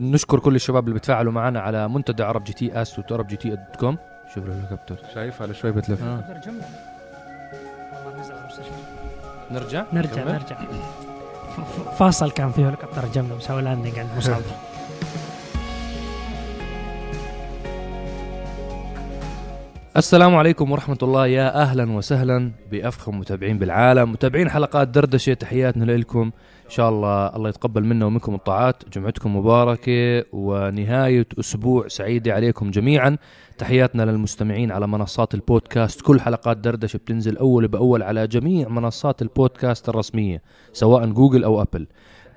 نشكر كل الشباب اللي بتفاعلوا معنا على منتدى عرب GT ask dot عرب GT dot com. شوف الهليكوبتر شايف على شوي بتلف. آه. ترجمنا والله نزل على المستشفى نرجع؟ نرجع نكمل؟ نرجع. فاصل كان فيه هليكوبتر جنبنا مسوي landing عند مصعب. السلام عليكم ورحمة الله. يا أهلا وسهلا بأفخم متابعين بالعالم. متابعين حلقات دردشة تحياتنا لكم. إن شاء الله الله يتقبل منا ومنكم الطاعات. جمعتكم مباركة ونهاية أسبوع سعيدة عليكم جميعا. تحياتنا للمستمعين على منصات البودكاست. كل حلقات دردشة بتنزل أول بأول على جميع منصات البودكاست الرسمية سواء جوجل أو أبل.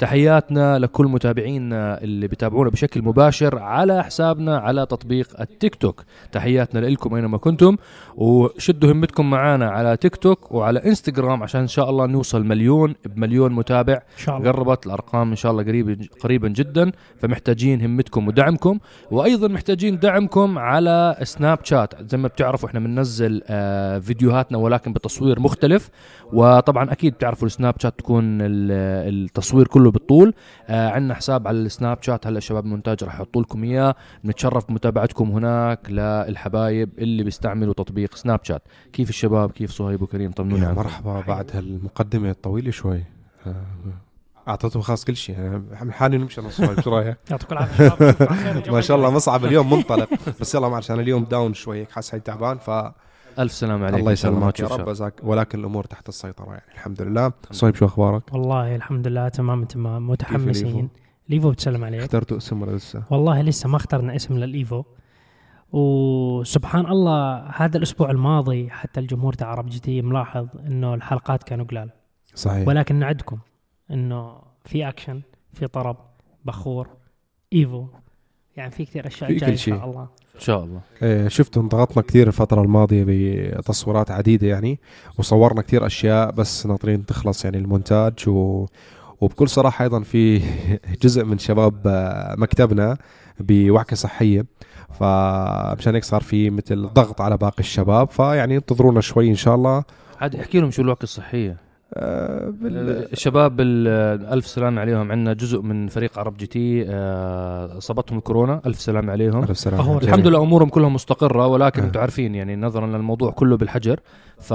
تحياتنا لكل متابعينا اللي بيتابعونا بشكل مباشر على حسابنا على تطبيق التيك توك. تحياتنا لكم أينما كنتم وشدوا همتكم معنا على تيك توك وعلى إنستغرام عشان إن شاء الله نوصل مليون بمليون متابع. إن شاء الله. قربت الأرقام إن شاء الله قريب قريبا جدا فمحتاجين همتكم ودعمكم. وأيضا محتاجين دعمكم على سناب شات. زي ما بتعرفوا إحنا بننزل آه فيديوهاتنا ولكن بتصوير مختلف. وطبعا أكيد بتعرفوا السناب شات تكون ال- التصوير كله بالطول. آه عندنا حساب على السناب شات. هلا شباب المونتاج راح يحطوا لكم إياه. نتشرف بمتابعتكم هناك للحبايب اللي بيستعملوا تطبيق سناب شات. كيف الشباب؟ كيف صهيب وكريم؟ طمنوني يا عنكم. مرحبا. بعد هالمقدمة الطويلة شوي. آه، أعطيتهم خلاص كل شيء. أنا عامل حالي نمشي نص شوي شو رأيك؟ يعطيكم العافية. ما شاء الله مصعب اليوم منطلق. بس يلا معلش أنا اليوم down شوي هيك حاسس حالي تعبان فالله ألف سلام عليك الله يسلمك يا رب. ولكن الأمور تحت السيطرة يعني. الحمد لله. صهيب شو أخبارك؟ والله الحمد لله. تمام تمام. متحمسين. الإيفو؟ ليفو بتسلم عليك. اخترتوا اسم ولا لسه؟ والله لسه ما اخترنا اسم للإيفو. وسبحان الله هذا الأسبوع الماضي حتى الجمهور تاع عرب جي تي ملاحظ إنه الحلقات كانوا قلال. صحيح. ولكن نعدكم إنه في أكشن في طرب بخور إيفو. يعني في كثير أشياء في جاية كل ان شيء. شاء الله. إن شاء الله. إيه، شفت انضغطنا كثير الفترة الماضية بتصويرات عديدة يعني وصورنا كثير أشياء بس ناطرين تخلص يعني المونتاج و... وبكل صراحة أيضا في جزء من شباب آه، مكتبنا بوعكة صحية فمشان هيك صار في مثل ضغط على باقي الشباب فيعني انتظرونا شوي إن شاء الله. عاد احكي لهم شو الوعكة الصحية. آه، بال... الشباب ال- ألف سلامة عليهم. عندنا جزء من فريق عرب جي تي آه، أصابتهم الكورونا ألف سلامة عليهم. ألف سلامة أهو. الحمد لله أمورهم كلها مستقرة ولكن آه. أنتم عارفين يعني نظرا للموضوع كله بالحجر. ف...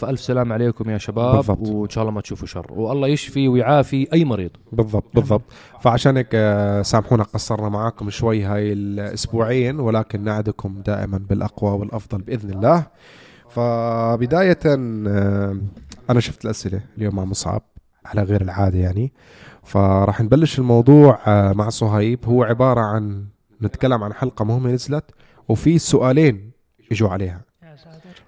فألف سلامة عليكم يا شباب بالضبط. وإن شاء الله ما تشوفوا شر. والله يشفي ويعافي أي مريض. بالضبط بالضبط. فعشان هيك آه، سامحونا قصرنا معاكم شوي هاي الأسبوعين ولكن نعدكم دائما بالأقوى والأفضل بإذن الله. فبداية آه، أنا شفت الأسئلة اليوم مع مصعب على غير العادة يعني. فراح نبلش الموضوع آه، مع صهيب هو عبارة عن نتكلم عن حلقة مهمة نزلت وفي سؤالين إجوا عليها.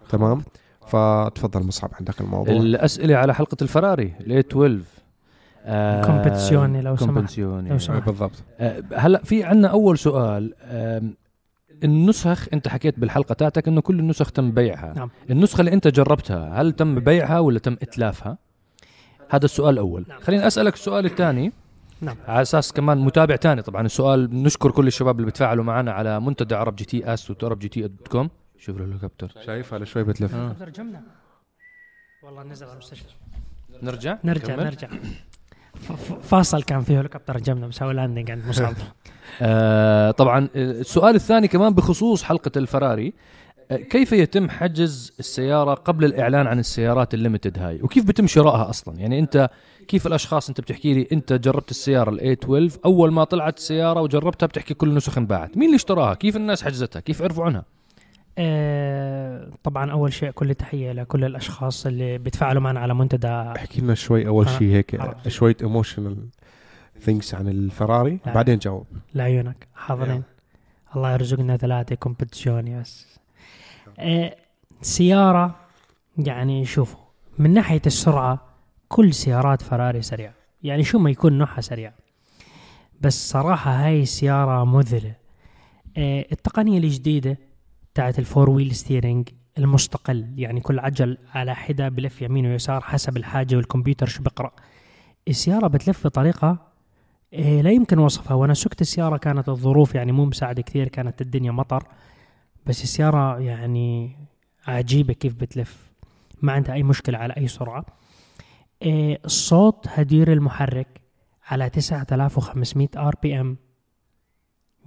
تمام؟ فتفضل مصعب عندك الموضوع. الأسئلة على حلقة الفراري ليه 12 آه، كومبيتيوني لو سمحت. لو سمحت. بالضبط. آه، هلا في عندنا أول سؤال. النسخ انت حكيت بالحلقة تاعتك انه كل النسخ تم بيعها. نعم. النسخة اللي انت جربتها هل تم بيعها ولا تم إتلافها؟ هذا السؤال الأول. نعم. خليني أسألك السؤال الثاني. نعم. على أساس كمان متابع تاني طبعا. السؤال نشكر كل الشباب اللي بتفاعلوا معنا على منتدى عرب جي تي اس وعرب جي تي dot com. شوف الهليكوبتر شايف؟ على شوي بتلف. آه. والله نزل على المستشفى. نرجع؟ نرجع؟ نرجع. فاصل كان فيه هليكوبتر جنبنا مسوي landing عند مصعب آه طبعا السؤال الثاني كمان بخصوص حلقة الفراري. آه، كيف يتم حجز السيارة قبل الإعلان عن السيارات الليمتد هاي؟ وكيف بيتم شرائها أصلا؟ يعني أنت كيف الأشخاص أنت بتحكي لي أنت جربت السيارة ال 12 أول ما طلعت السيارة وجربتها بتحكي كل النسخ انباعت. مين اللي اشتراها؟ كيف الناس حجزتها؟ كيف عرفوا عنها؟ آه، طبعا أول شيء كل تحية لكل الأشخاص اللي بيتفاعلوا معنا على منتدى. احكي لنا شوي أول آه، شيء هيك. شوية emotional things عن الفراري لا. بعدين جاوب. لعيونك حاضرين. الله يرزقنا ثلاثة كومبتيشوني يس آه، سيارة يعني شوفوا من ناحية السرعة كل سيارات فراري سريعه يعني شو ما يكون نوعها سريع. بس صراحة هاي السيارة مذهله آه، التقنية الجديدة تاعت ال four wheel steering المستقل يعني كل عجل على حدة بلف يمين ويسار حسب الحاجة والكمبيوتر شو بقرأ. السيارة بتلف بطريقة إيه لا يمكن وصفها. وأنا سكت السيارة كانت الظروف يعني مو مساعدة كثير كانت الدنيا مطر. بس السيارة يعني عجيبة كيف بتلف. ما عندها أي مشكلة على أي سرعة. إيه الصوت هدير المحرك على 9500 RPM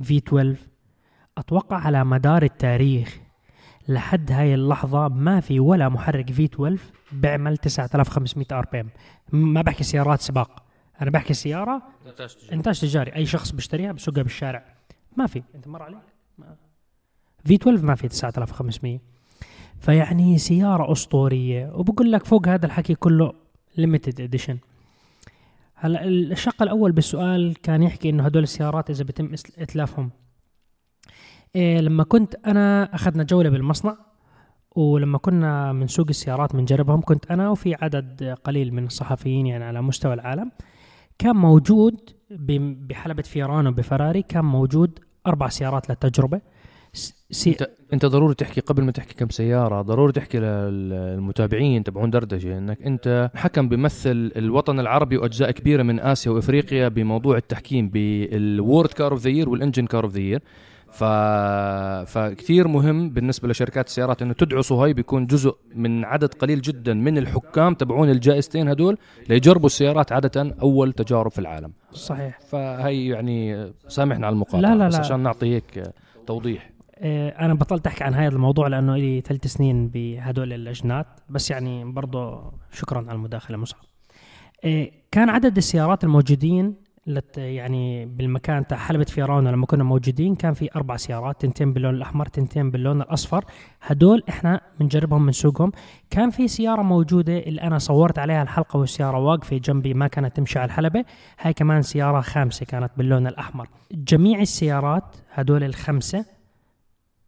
V12 أتوقع على مدار التاريخ لحد هاي اللحظة ما في ولا محرك V12 بيعمل 9500 RPM. ما بحكي سيارات سباق. أنا بحكي سيارة انتاج تجاري. أي شخص بيشتريها بسوقها بالشارع. ما في. أنت مر عليك. V12 ما في 9500 فيعني سيارة أسطورية. وبقول لك فوق هذا الحكي كله limited edition هلا الشق الأول بالسؤال كان يحكي إنه هدول السيارات إذا بتم إتلافهم. إيه لما كنت أنا أخذنا جولة بالمصنع ولما كنا من سوق السيارات بنجربهم كنت أنا وفي عدد قليل من الصحفيين يعني على مستوى العالم. كان موجود بحلبة فيرانو بفراري كان موجود أربع سيارات للتجربة. سي... انت انت ضروري تحكي قبل ما تحكي كم سيارة ضروري تحكي للمتابعين تبعون دردشة إنك أنت حكم بيمثل الوطن العربي وأجزاء كبيرة من آسيا وإفريقيا بموضوع التحكيم بال World Car of the Year وال Engine car of the Year. ف... فكثير مهم بالنسبة لشركات السيارات إنه تدعو صهيب بيكون جزء من عدد قليل جدا من الحكام تبعون الجائزتين هدول ليجربوا السيارات عادة أول تجارب في العالم. صحيح. فهي يعني سامحنا على المقاطعة لا لا لا. عشان نعطي هيك توضيح. آه، أنا بطلت أحكي عن هذا الموضوع لأنه لي ثلاث سنين بهدول اللجنات بس يعني برضه شكرا على المداخلة مصعب. آه، كان عدد السيارات الموجودين يعني بالمكان تاع حلبة فيران لما كنا موجودين كان في أربع سيارات تنتين باللون الأحمر تنتين باللون الأصفر. هدول إحنا بنجربهم بنسوقهم كان في سيارة موجودة اللي أنا صورت عليها الحلقة والسيارة واقفة جنبي ما كانت تمشي على الحلبة. هاي كمان سيارة خامسة كانت باللون الأحمر. جميع السيارات هدول الخمسة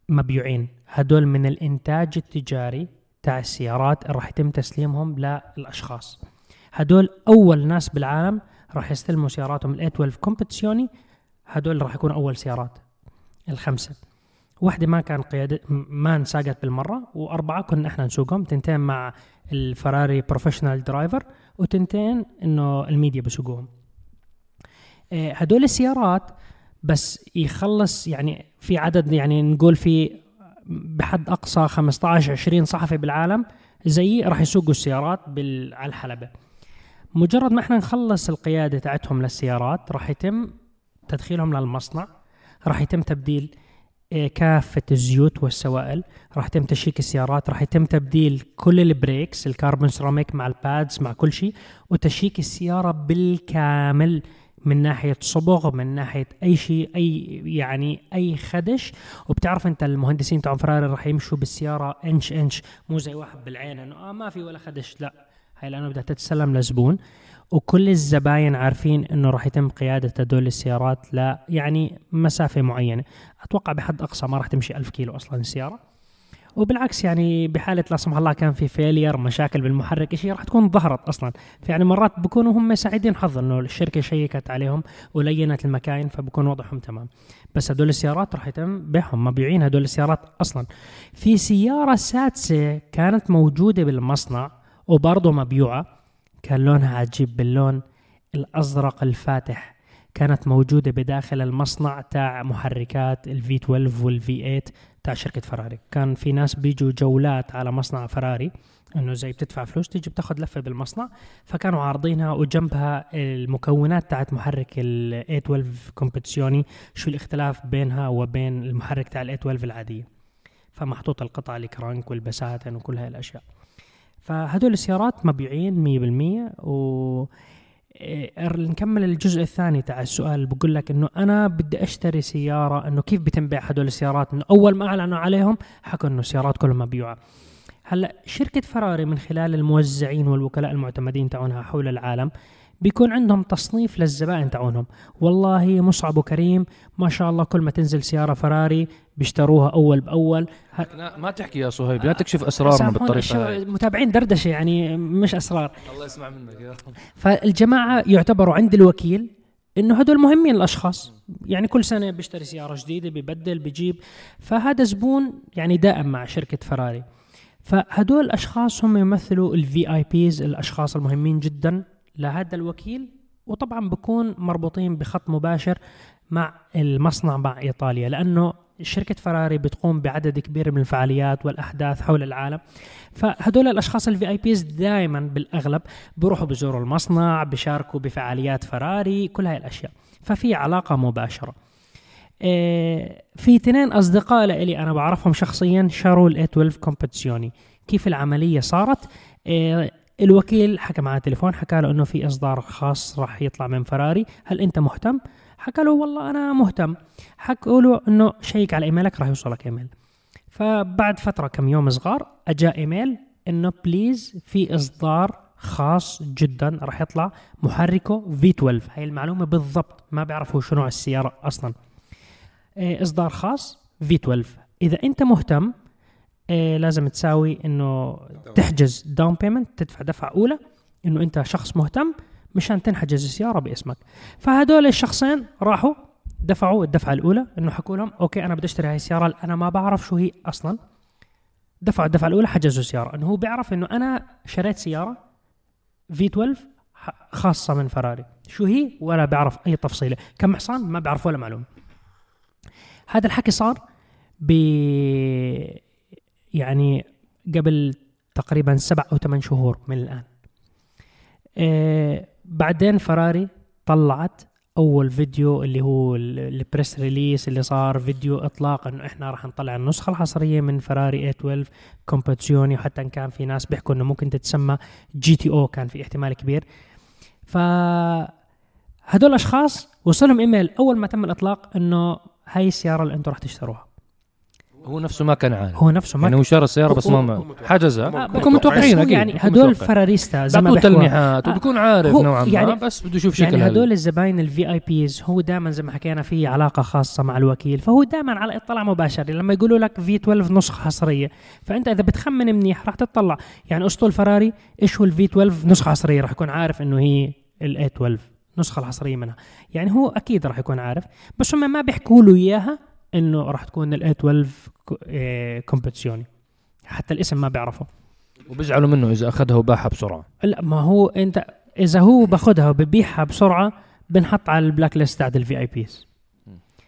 مبيوعين. هدول من الإنتاج التجاري تاع السيارات اللي راح يتم تسليمهم للأشخاص. هدول أول ناس بالعالم راح يستلموا سياراتهم ال 12 كومبتيشوني هدول راح يكونوا أول سيارات الخمسة. واحدة ما كان قيادة ما انساقت بالمرة وأربعة كنا إحنا نسوقهم. تنتين مع الفراري professional driver وتنتين إنه الميديا بسوقوهم. آه، هدول السيارات بس يخلص يعني في عدد يعني نقول في بحد أقصى 15 20 صحفي بالعالم زي راح يسوقوا السيارات. على الحلبة. مجرد ما إحنا نخلص القيادة تاعتهم للسيارات راح يتم تدخيلهم للمصنع راح يتم تبديل آه، كافة الزيوت والسوائل راح يتم check السيارات راح يتم تبديل كل ال brakes ال carbon ceramic مع ال pads مع كل شيء و check السيارة بالكامل من ناحية صبغ من ناحية أي شيء أي يعني أي خدش. وبتعرف أنت المهندسين تاع فراري راح يمشوا بالسيارة inch inch مو زي واحد بالعين إنه آه ما في ولا خدش لا. هاي لأنه بدها تتسلم لزبون. وكل الزباين عارفين إنه راح يتم قيادة هدول السيارات لا يعني مسافة معينة. أتوقع بحد أقصى ما راح تمشي ألف كيلو أصلا السياره وبالعكس يعني بحالة لا سمح الله كان في failure مشاكل بالمحرك شيء راح تكون ظهرت أصلا. فيعني مرات بكونوا هم سعيدين حظ إنه الشركة شيكت عليهم ولينت المكاين فبكون وضعهم تمام. بس هدول السيارات راح يتم بيعهم مبيعين هدول السيارات أصلا. في سيارة سادسة كانت موجودة بالمصنع وبرضه مبيوعة كان لونها عجيب باللون الأزرق الفاتح. كانت موجودة بداخل المصنع تاع محركات الفي 12 والفي 8 تاع شركة فراري. كان في ناس بيجوا جولات على مصنع فراري إنه زي بتدفع فلوس تيجي بتاخذ لفة بالمصنع. فكانوا عارضينها وجنبها المكونات تاعت محرك ال 812 كومبتيشوني شو الاختلاف بينها وبين المحرك تاع ال 812 العادية. فمحطوط القطع ال crank والبساتن وكل هاي الأشياء. فهدول السيارات مبيعين 100% و إيه، نكمل الجزء الثاني تاع السؤال. بقول لك إنه أنا بدي أشتري سيارة إنه كيف بيتم بيع هدول السيارات؟ إنه أول ما أعلنوا عليهم حكوا إنه السيارات كلها مبيوعة. هلأ شركة فراري من خلال الموزعين والوكلاء المعتمدين تاعونها حول العالم بيكون عندهم تصنيف للزبائن تاعونهم. والله مصعب وكريم ما شاء الله كل ما تنزل سيارة فراري بيشتروها أول بأول. ما تحكي يا صهيب لا تكشف اسرارنا بالطريقة هاي. متابعين دردشة يعني مش أسرار. الله يسمع منك يا رب. فالجماعة يعتبروا عند الوكيل إنه هدول مهمين الأشخاص. يعني كل سنة بيشتري سيارة جديدة ببدل بيجيب. فهذا زبون يعني دائم مع شركة فراري. فهدول الاشخاص هم يمثلوا ال VIPs الأشخاص المهمين جدا. لهذا الوكيل وطبعا بكون مربوطين بخط مباشر مع المصنع مع إيطاليا لأنه شركة فراري بتقوم بعدد كبير من الفعاليات والأحداث حول العالم. فهدول الأشخاص ال VIPs دائما بالأغلب بيروحوا بزوروا المصنع بيشاركوا بفعاليات فراري كل هاي الأشياء. ففي علاقة مباشرة. آه، في اثنين أصدقاء لي أنا بعرفهم شخصيا شاروا ال eight 12 Competizione كيف العملية صارت؟ آه، الوكيل حكى معاه تليفون حكى له إنه في إصدار خاص راح يطلع من فراري. هل أنت مهتم؟ حكى له والله أنا مهتم. حكوا له إنه شيك على إيميلك راح يوصلك إيميل. فبعد فترة كم يوم صغار اجا إيميل إنه please في إصدار خاص جدا راح يطلع محركه V12 هاي المعلومة بالضبط ما بيعرفوا شو نوع السيارة أصلا. إيه، إصدار خاص V12 إذا أنت مهتم إيه، لازم تساوي إنه تحجز down payment تدفع دفعة أولى إنه أنت شخص مهتم مشان تنحجز السيارة باسمك. فهدول الشخصين راحوا دفعوا الدفعة الأولى إنه حكوا لهم okay أنا بدي أشتري هاي السيارة أنا ما بعرف شو هي أصلا. دفعوا الدفعة الأولى حجزوا السيارة. إنه هو بيعرف إنه أنا شريت سيارة V12 ح- خاصة من فراري شو هي؟ ولا بيعرف أي تفصيلة. كم حصان؟ ما بيعرف ولا معلومة. هذا الحكي صار ب يعني قبل تقريبا سبع أو ثمان شهور من الآن. آه بعدين فراري طلعت أول فيديو اللي هو ال- ال press release اللي صار فيديو إطلاق إنه إحنا راح نطلع النسخة الحصرية من فراري A12 Competizione وحتى إن كان في ناس بيحكوا إنه ممكن تتسمى GTO كان في احتمال كبير. ف هدول الأشخاص وصلهم إيميل أول ما تم الإطلاق إنه هاي السيارة اللي أنتم راح تشتروها. هو نفسه ما كان عارف هو نفسه ما يعني هو شرى السياره بس ما ما. حجزها. بكون متوقعين أكيد يعني هدول. Ferrarista زي ما بيحكوا. تلميحات وبيكون عارف هو نوعا ما يعني- بس بده يشوف شكل يعني هدول الزباين ال VIPs هو دائما زي ما حكينا في علاقة خاصة مع الوكيل فهو دائما على اطلاع مباشر. لما يقولوا لك V12 نسخة حصرية فأنت إذا بتخمن منيح راح تطلع. يعني أسطول فراري إيش هو ال V12 نسخة حصرية؟ راح يكون عارف إنه هي الاي 12 نسخة الحصرية منها. يعني هو أكيد راح يكون عارف بس هم ما بيحكوا له إياها. إنه راح تكون ال eight 12 Competizione حتى الاسم ما بيعرفه. وبيزعلوا منه إذا أخذها وباعها بسرعة. لا ما هو أنت إذا هو باخذها وببيعها بسرعة بنحط على ال black list تاعت ال VIPs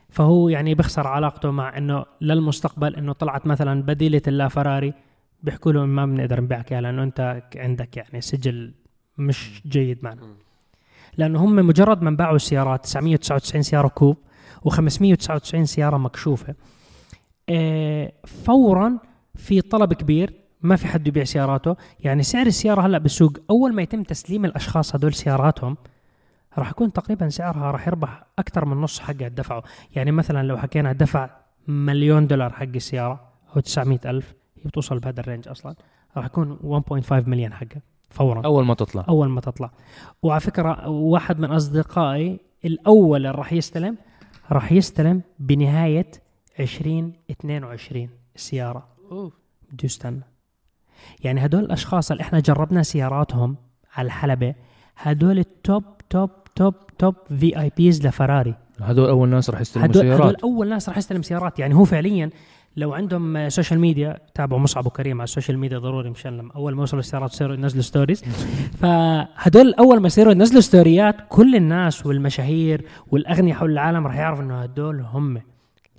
فهو يعني بيخسر علاقته مع إنه للمستقبل إنه طلعت مثلا بديلة اللا فراري بيحكوا له ما بنقدر نبيعك اياها لأنه أنت عندك يعني سجل مش جيد معنا. لأنه هم مجرد ما باعوا السيارات 999 سيارة كوب و599 سيارة مكشوفة. آه، فورا في طلب كبير ما في حد يبيع سياراته. يعني سعر السيارة هلأ بالسوق أول ما يتم تسليم الأشخاص هدول سياراتهم راح يكون تقريبا سعرها راح يربح أكثر من نص حقها دفعه يعني مثلا لو حكينا دفع مليون دولار حق السيارة أو 900 ألف هي بتوصل بهذا الرينج أصلا راح يكون 1.5 مليون حقها فورا. أول ما تطلع. أول ما تطلع. وعلى فكرة واحد من أصدقائي الأول اللي راح يستلم راح يستلم بنهاية 2022 السياره بده يستنى يعني هدول الأشخاص اللي إحنا جربنا سياراتهم على الحلبة هدول ال top top top top VIPs لفراري. هدول أول ناس راح يستلموا هدول, هدول سيارات أول ناس راح يستلم سيارات. يعني هو فعليا لو عندهم social media تابعوا مصعب وكريم على ال social media ضروري مشان لما أول ما يوصلوا السيارات يصيروا ينزلوا stories فهدول أول ما يصيروا ينزلوا ستوريات كل الناس والمشاهير والأغنياء حول العالم راح يعرفوا إنه هدول هم.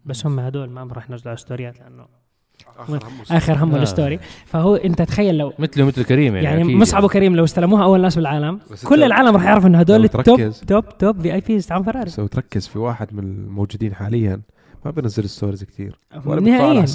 بس هم هدول ما راح ينزلوا على ستوريات لأنه آخر همه آه. الستوري فهو أنت تخيل لو مثله مثل كريم يعني, يعني مصعب وكريم لو استلموها أول ناس بالعالم كل العالم راح يعرف إنه هدول التوب. توب توب في اي بيز تاعون فراري بس لو تركز في واحد من الموجودين حاليا ما بينزل ستوريز كثير ولا نهائيا.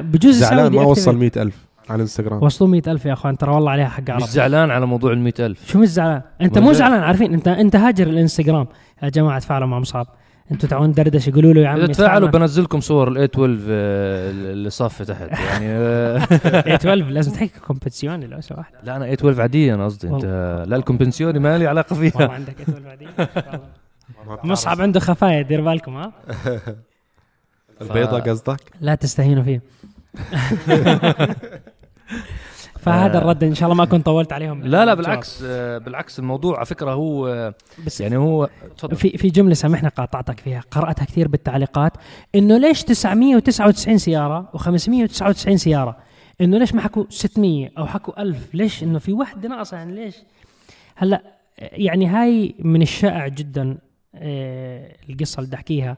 بجوز زعلان ما وصل activate. مئة ألف على الانستغرام وصلوا مئة ألف يا أخوان. ترى والله عليها حق مش عرب زعلان على موضوع ال ألف. شو مش زعلان؟ أنت مو. زعلان. عارفين انت أنت هاجر الإنستغرام. يا جماعة تفاعلوا مع مصعب. أنتوا تعون دردش يقولوا له يا عمي إذا تفاعلوا تفاعل بنزل لكم صور الاي 12 آه، اللي صافه تحت. يعني آه، مع 12 لازم تحكي كومبتيشن لو سمحت. لا أنا اي 12 عادية أنا قصدي. انت لا الكومبنسيوني ما لي علاقة والله فيها عندك 12 بعدين مصعب عنده خفايا دير بالكم ها؟ البيضة قصدك؟ لا تستهينوا فيه. فهذا الرد إن شاء الله ما كنت طولت عليهم. لا لا بالعكس آه، بالعكس الموضوع على فكرة هو آه، بس يعني هو تفضل. في في جملة سامحني قاطعتك فيها. قرأتها كثير بالتعليقات. إنه ليش 999 سيارة و599 سيارة؟ إنه ليش ما حكوا 600 أو حكوا 1000 ليش إنه في وحدة ناقصة؟ يعني ليش؟ هلأ يعني هاي من الشائع جدا آه، القصة اللي بدي أحكيها.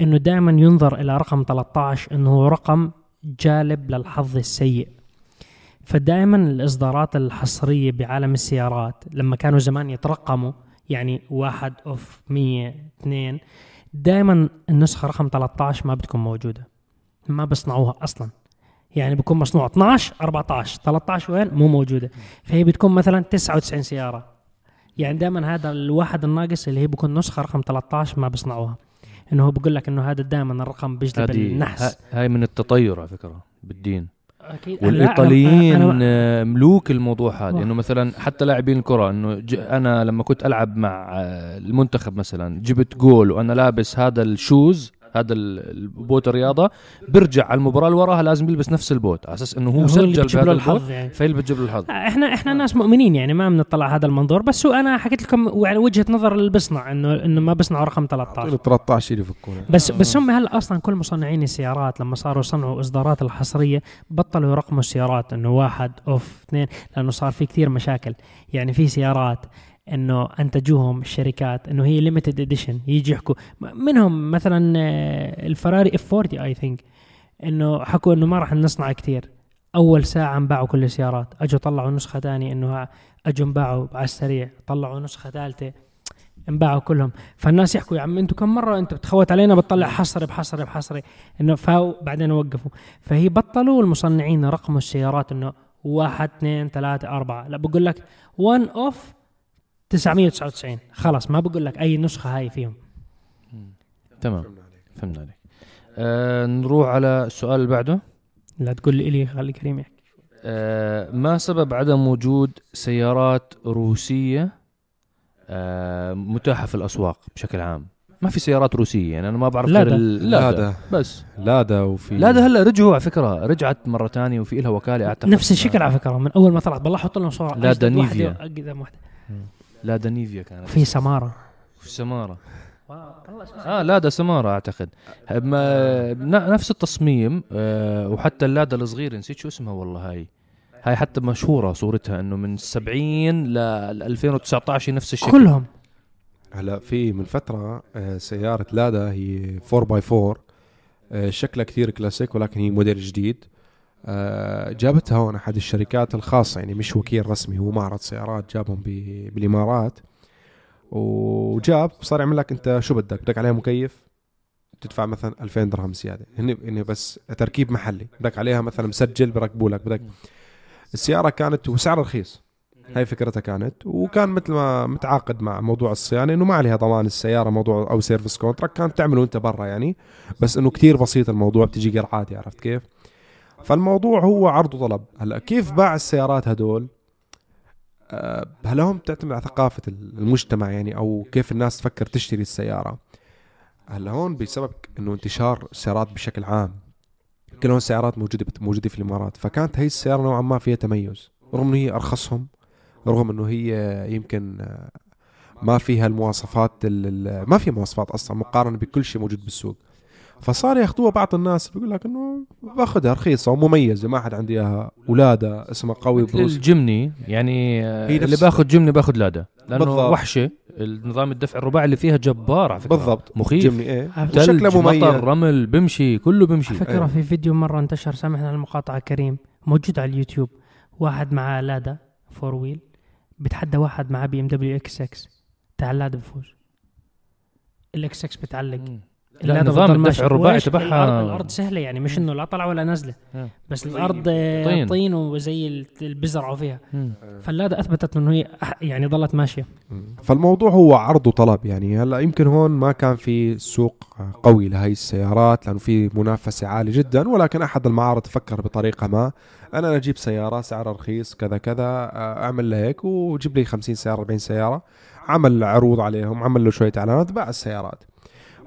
إنه دائما ينظر إلى رقم 13 إنه رقم جالب للحظ السيء. فدائما الإصدارات الحصرية بعالم السيارات لما كانوا زمان يترقموا يعني واحد of 100 اثنين دائما النسخة رقم 13 ما بتكون موجودة. ما بيصنعوها أصلا. يعني بيكون مصنوع 12 14 13 وين؟ مو موجودة. فهي بتكون مثلا 99 سيارة. يعني دائما هذا الواحد الناقص اللي هي بيكون نسخة رقم 13 ما بيصنعوها إنه هو بيقول لك إنه هذا دائما الرقم بيجلب النحس. هاي من التطير على فكرة بالدين. أكيد. والإيطاليين لا، أنا- أنا- ملوك الموضوع هذا. إنه مثلا حتى لاعبين الكرة إنه ج- أنا لما كنت ألعب مع آه، المنتخب مثلا جبت جول وأنا لابس هذا ال shoes هذا ال- البوت الرياضة برجع على المباراة اللي وراها لازم يلبس نفس البوت على أساس إنه هو, سجل بهذا الحظ يعني. فهي اللي بتجيب له الحظ. إحنا إحنا ناس مؤمنين يعني ما بنطلع هذا المنظور بس هو أنا حكيت لكم يعني وجهة نظر اللي بيصنع انه إنه ما بيصنعوا رقم 13 13 اللي يفكونه بس بس هم هلا أصلا كل مصنعين السيارات لما صاروا يصنعوا إصدارات الحصرية بطلوا يرقموا السيارات إنه واحد of اثنين لأنه صار في كثير مشاكل. يعني في سيارات إنه أنتجوهم الشركات إنه هي limited edition يجي يحكوا. منهم مثلا آه، الفراري F40 I think إنه حكوا إنه ما راح نصنع كثير أول ساعة انباعوا كل السيارات. أجوا طلعوا نسخة ثانية إنه أجوا انباعوا على السريع. طلعوا نسخة ثالثة انباعوا كلهم. فالناس يحكوا يا عم أنتم كم مرة انت بتخوت علينا بتطلع حصري بحصري بحصري. إنه فاو بعدين وقفوا. فهي بطلوا المصنعين رقموا السيارات إنه واحد اثنين ثلاثة أربعة. لا بقول لك 1 of 999 خلاص ما بقول لك أي نسخة هاي فيهم. تمام. فهمنا عليك. آه نروح على السؤال اللي بعده. لا تقول لي إلي خلي كريم يحكي. آه ما سبب عدم وجود سيارات روسية؟ آه متاحة في الأسواق بشكل عام. ما في سيارات روسية يعني أنا ما بعرف لا غير ده. ال- لا لا ده بس. لا ده وفي لا ده هلا رجعوا على فكرة. رجعت مرة ثانية وفي لها وكالة أعتقد. نفس الشكل على فكرة من أول ما طلعت. بالله حط لهم صورة. لا، أجدد ده واحدة نيفيا. واحدة. لا ده نيفيا كانت في سمارة. في سمارة. آه لا ده سمارة أعتقد. ما نفس التصميم آه وحتى اللادا الصغير نسيت شو اسمها والله هاي. هاي حتى مشهورة صورتها إنه من 70 ل 2019 نفس الشكل. كلهم. هلا في من فترة آه، سيارة لادا هي 4 باي 4 آه، شكلها كثير كلاسيك ولكن هي موديل جديد. جابتها هون أحد الشركات الخاصة يعني مش وكيل رسمي هو معرض سيارات جابهم بالإمارات. وجاب صار يعمل لك أنت شو بدك؟ بدك عليها مكيف تدفع مثلا 2000 درهم زيادة. هن هن بس تركيب محلي. بدك عليها مثلا مسجل بركبوا لك بدك السيارة كانت وسعرها رخيص. هاي فكرتها كانت. وكان مثل ما متعاقد مع موضوع الصيانة إنه ما عليها ضمان السيارة موضوع أو service contract كانت تعمله أنت برا يعني. بس إنه كتير بسيط الموضوع بتجي قرعات عرفت كيف؟ فالموضوع هو عرض وطلب. هلا كيف باع السيارات هدول؟ آه، هلا هم بتعتمد على ثقافة المجتمع يعني أو كيف الناس تفكر تشتري السيارة؟ هلا هون بسبب إنه انتشار السيارات بشكل عام. كل هون السيارات موجودة موجودة في الإمارات. فكانت هي السيارة نوعا ما فيها تميز رغم إنه هي أرخصهم رغم إنه هي يمكن آه، ما فيها المواصفات ال- ال- ما فيها مواصفات أصلا مقارنة بكل شيء موجود بالسوق. فصار ياخذوها بعض الناس بيقول لك إنه باخذها رخيصة ومميزة ما حد عنده إياها. ولادة اسمها قوي بروس. الجمني يعني هي اللي باخذ جمني باخذ لادا لأنه بالضبط. وحشة. النظام الدفع الرباعي اللي فيها جبار على فكرة. بالضبط. مخيف. جمني إيه. وشكله مميز. مطر رمل بمشي كله بمشي. على فكرة أيوة. في فيديو مرة انتشر سامحنا على المقاطعة كريم. موجود على اليوتيوب. واحد معاه لادا four wheel. بتحدى واحد معاه بي إم دبليو إكس 6 تاع اللادا بفوز. الاكس 6 بتعلق. مم. اللادا لا نظام الدفع. الرباعي؟ تبعها الأرض, الأرض سهلة يعني مش إنه لا طلع ولا نزله آه. بس الأرض طين. طين وزي ال- اللي بيزرعوا فيها مم. فاللادا أثبتت إنه هي يعني ضلت ماشية فالموضوع هو عرض وطلب يعني هلأ يمكن هون ما كان في سوق قوي لهي السيارات لأنه في منافسة عالية جدا ولكن أحد المعارض فكر بطريقة ما أنا أجيب سيارة سعرها رخيص كذا كذا آه، أعمل لي هيك وجيب لي 50 سياره 40 سيارة عمل عروض عليهم عمل له شوية إعلانات باع السيارات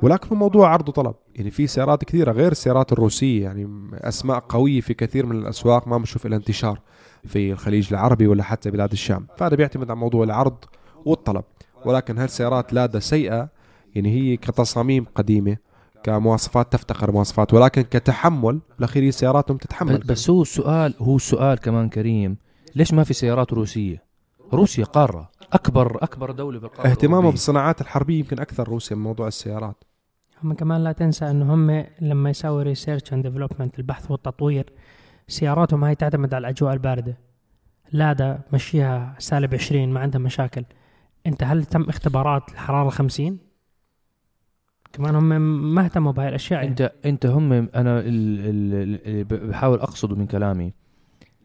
ولكن موضوع عرض وطلب. يعني في سيارات كثيرة غير السيارات الروسية يعني أسماء قوية في كثير من الأسواق ما بنشوف لها انتشار في الخليج العربي ولا حتى بلاد الشام. فهذا بيعتمد على موضوع العرض والطلب. ولكن هالسيارات لادا سيئة؟ يعني هي كتصاميم قديمة كمواصفات تفتقر مواصفات ولكن كتحمل بالاخير هي سياراتهم تتحمل. بس هو السؤال هو السؤال كمان كريم. ليش ما في سيارات روسية؟ روسيا قارة أكبر أكبر دولة بالقارة الأوروبية. بالصناعات الحربية يمكن أكثر روسيا من موضوع السيارات. هم كمان لا تنسى انه هم لما يسوي research and development البحث والتطوير سياراتهم هاي تعتمد على الأجواء الباردة. لادا مشيها سالب 20 ما عندها مشاكل. أنت هل تم اختبارات الحرارة 50 كمان هم ما اهتموا بهاي الأشياء يعني. انت أنت هم أنا ال- ال- اللي بحاول أقصده من كلامي.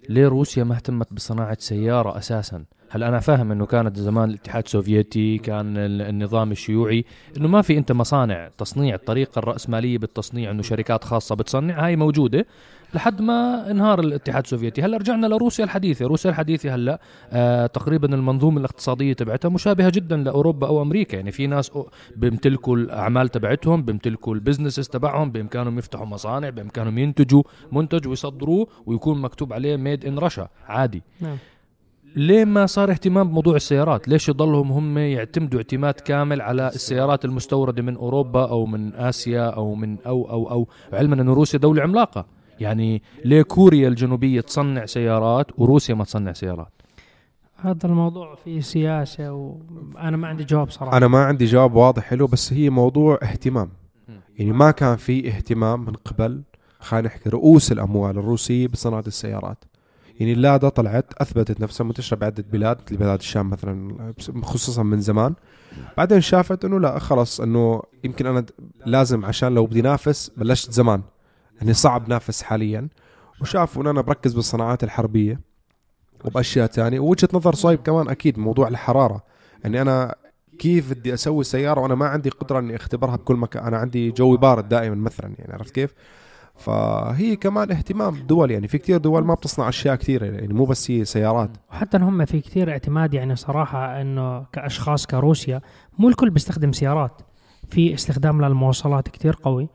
ليه روسيا ما اهتمت بصناعة سيارة أساسا؟ هل أنا فاهم إنه كانت زمان الاتحاد السوفيتي كان ال- النظام الشيوعي إنه ما في أنت مصانع تصنيع الطريقة الرأسمالية بالتصنيع إنه شركات خاصة بتصنع هاي موجودة لحد ما انهار الاتحاد السوفيتي. هلأ رجعنا لروسيا الحديثة. روسيا الحديثة هلأ آه تقريبا المنظومة الاقتصادية تبعتها مشابهة جدا لأوروبا أو أمريكا. يعني في ناس بيمتلكوا الأعمال تبعتهم بيمتلكوا ال businesses تبعهم بإمكانهم يفتحوا مصانع بإمكانهم ينتجوا منتج ويصدروه ويكون مكتوب عليه made in Russia عادي. نعم. ليه ما صار اهتمام بموضوع السيارات؟ ليش يضلهم هم يعتمدوا اعتماد كامل على السيارات المستوردة من أوروبا أو من آسيا أو من أو أو أو علما أن روسيا دولة عملاقة. يعني ليه كوريا الجنوبية تصنع سيارات وروسيا ما تصنع سيارات؟ هذا الموضوع فيه سياسة وأنا ما عندي جواب صراحة. أنا ما عندي جواب واضح حلو بس هي موضوع اهتمام. يعني ما كان في اهتمام من قبل. خلينا نحكي رؤوس الأموال الروسية بصناعة السيارات. يعني اللادا طلعت أثبتت نفسها منتشرة بعدة بلاد مثل بلاد الشام مثلا خصوصا من زمان. بعدين شافت إنه لا خلص إنه يمكن أنا لازم عشان لو بدي نافس بلشت زمان. يعني صعب نافس حاليا. وشافوا إن أنا بركز بالصناعات الحربية وبأشياء تانية. ووجهة نظر صايب كمان أكيد موضوع الحرارة. يعني أنا كيف بدي أسوي سيارة وأنا ما عندي قدرة إني أختبرها بكل مكان. أنا عندي جوي بارد دائما مثلا يعني عرفت كيف؟ فهي كمان اهتمام دول يعني في كتير دول ما بتصنع أشياء كثيره يعني مو بس هي سيارات. وحتى هم في كثير اعتماد يعني صراحة إنه كأشخاص كروسيا مو الكل بيستخدم سيارات. في استخدام للمواصلات كثير قوي.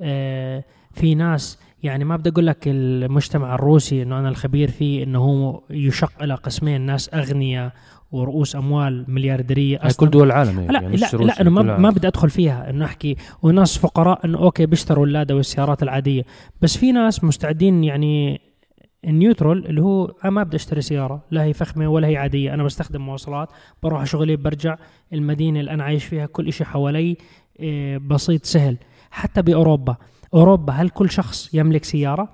آه، في ناس يعني ما بدي أقول لك المجتمع الروسي إنه أنا الخبير فيه إنه هو يشق إلى قسمين ناس أغنياء ورؤوس أموال مليارديرية هاي كل دول العالم هيك لا يعني لا, لا انه ما, ما. بدي أدخل فيها إنه أحكي. وناس فقراء إنه okay بيشتروا اللادا والسيارات العادية. بس في ناس مستعدين يعني ال neutral اللي هو أنا ما بدي أشتري سيارة لا هي فخمة ولا هي عادية. أنا بستخدم مواصلات بروح شغلي برجع المدينة اللي أنا عايش فيها كل شيء حوالي إيه، بسيط سهل. حتى بأوروبا. أوروبا هل كل شخص يملك سيارة؟